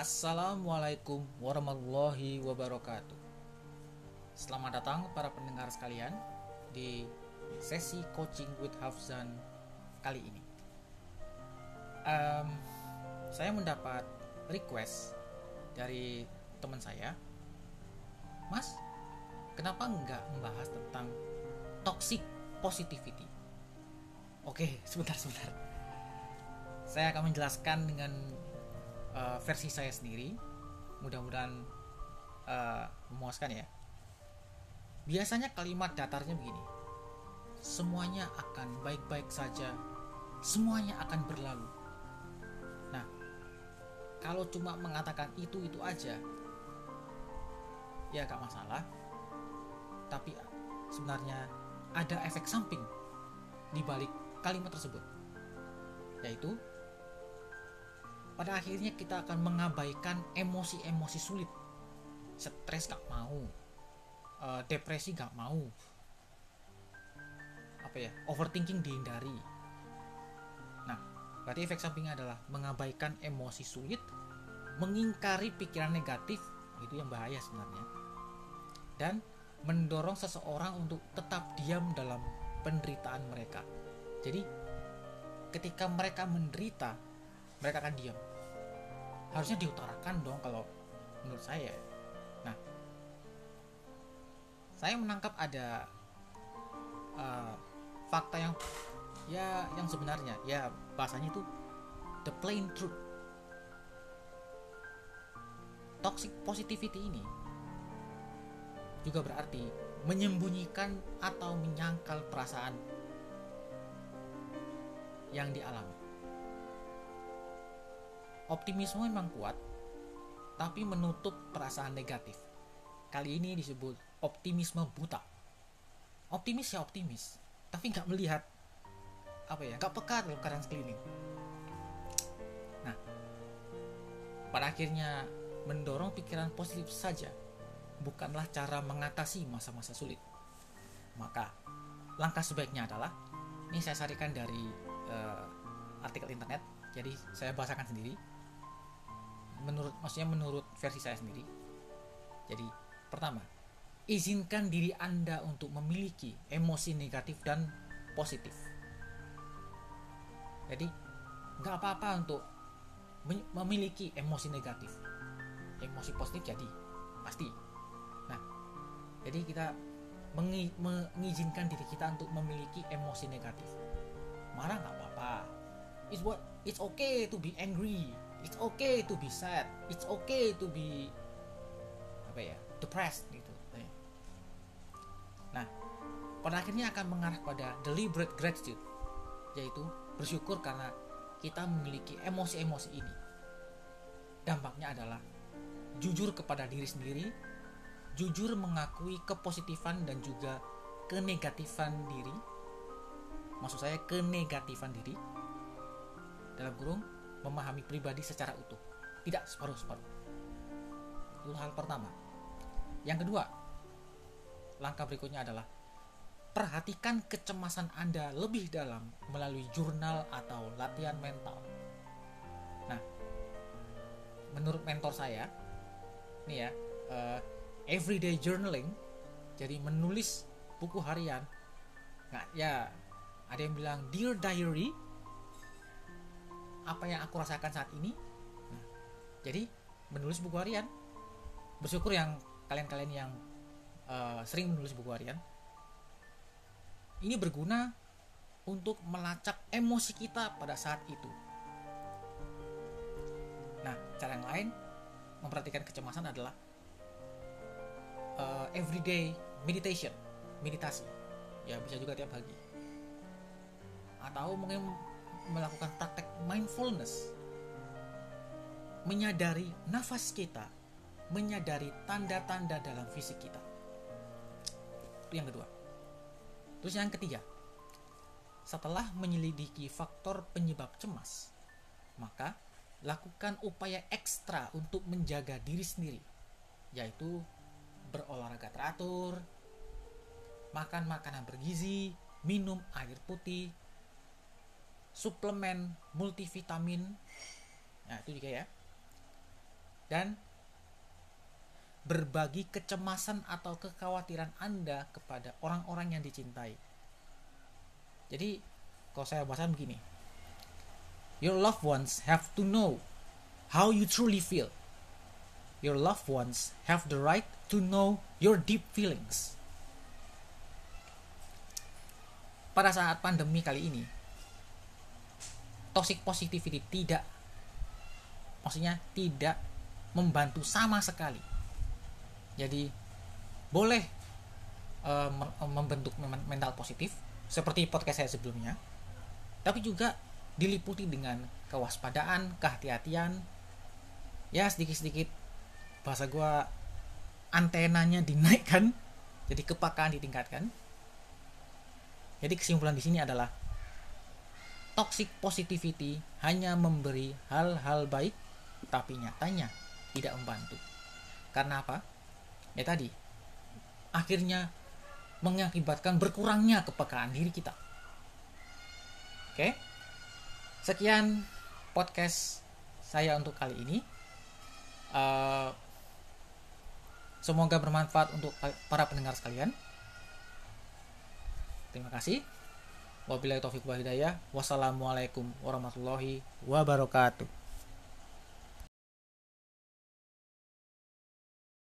Assalamualaikum warahmatullahi wabarakatuh. Selamat datang para pendengar sekalian di sesi coaching with Hafzan kali ini. Um, saya mendapat request dari teman saya, Mas, kenapa nggak membahas tentang toxic positivity? Oke, sebentar sebentar. Saya akan menjelaskan dengan uh, versi saya sendiri. Mudah-mudahan uh, memuaskan ya. Biasanya kalimat datarnya begini. Semuanya akan baik-baik saja. Semuanya akan berlalu. Nah, kalau cuma mengatakan itu-itu aja, ya gak masalah. Tapi sebenarnya ada efek samping di balik kalimat tersebut. Yaitu pada akhirnya kita akan mengabaikan emosi-emosi sulit. Stres gak mau, uh, depresi gak mau, apa ya, overthinking dihindari. Nah, berarti efek sampingnya adalah mengabaikan emosi sulit, mengingkari pikiran negatif, itu yang bahaya sebenarnya. Dan mendorong seseorang untuk tetap diam dalam penderitaan mereka. Jadi, ketika mereka menderita, mereka akan diam harusnya diutarakan dong kalau menurut saya. Nah saya menangkap ada uh, fakta yang ya yang sebenarnya. Ya bahasanya itu the plain truth. Toxic positivity ini juga berarti menyembunyikan atau menyangkal perasaan yang dialami Optimisme memang kuat, tapi menutup perasaan negatif. Kali ini disebut optimisme buta. Optimis ya optimis, tapi nggak melihat apa ya, nggak peka terhadap keadaan sekeliling. Nah, pada akhirnya mendorong pikiran positif saja bukanlah cara mengatasi masa-masa sulit. Maka langkah sebaiknya adalah ini saya sarikan dari uh, artikel internet, jadi saya bahasakan sendiri menurut maksudnya menurut versi saya sendiri. Jadi pertama izinkan diri anda untuk memiliki emosi negatif dan positif. Jadi nggak apa-apa untuk memiliki emosi negatif. Emosi positif jadi pasti. Nah jadi kita mengizinkan diri kita untuk memiliki emosi negatif. Marah nggak apa-apa. It's what it's okay to be angry it's okay to be sad. It's okay to be apa ya depressed gitu. Nah pada akhirnya akan mengarah pada deliberate gratitude yaitu bersyukur karena kita memiliki emosi-emosi ini. Dampaknya adalah jujur kepada diri sendiri jujur mengakui kepositifan dan juga kenegatifan diri. Maksud saya kenegatifan diri. Dalam kurung memahami pribadi secara utuh, tidak separuh-separuh. Itu hal pertama. Yang kedua, langkah berikutnya adalah perhatikan kecemasan Anda lebih dalam melalui jurnal atau latihan mental. Nah, menurut mentor saya, ini ya, uh, everyday journaling, jadi menulis buku harian. Nah, ya, ada yang bilang dear diary, apa yang aku rasakan saat ini. Nah, jadi menulis buku harian. Bersyukur yang kalian-kalian yang uh, sering menulis buku harian. Ini berguna untuk melacak emosi kita pada saat itu. Nah cara yang lain memperhatikan kecemasan adalah uh, everyday meditation meditasi. Ya bisa juga tiap pagi. Atau mungkin melakukan praktek mindfulness. Menyadari nafas kita menyadari tanda-tanda dalam fisik kita. Itu yang kedua. Terus yang ketiga. Setelah menyelidiki faktor penyebab cemas maka lakukan upaya ekstra untuk menjaga diri sendiri yaitu berolahraga teratur makan makanan bergizi minum air putih suplemen multivitamin nah itu juga ya dan berbagi kecemasan atau kekhawatiran Anda kepada orang-orang yang dicintai. Jadi, kalau saya bahasan begini. Your loved ones have to know how you truly feel. Your loved ones have the right to know your deep feelings. Pada saat pandemi kali ini, toxic positivity tidak maksudnya tidak membantu sama sekali. Jadi boleh uh, membentuk mental positif seperti podcast saya sebelumnya tapi juga diliputi dengan kewaspadaan kehati-hatian. Ya sedikit-sedikit bahasa gue antenanya dinaikkan jadi kepakaan ditingkatkan. Jadi kesimpulan di sini adalah toxic positivity hanya memberi hal-hal baik tapi nyatanya tidak membantu. Karena apa? Ya tadi akhirnya mengakibatkan berkurangnya kepekaan diri kita. Oke? Sekian podcast saya untuk kali ini. Uh, semoga bermanfaat untuk para pendengar sekalian. Terima kasih wabillahi taufiq wa hidayah. Wassalamualaikum warahmatullahi wabarakatuh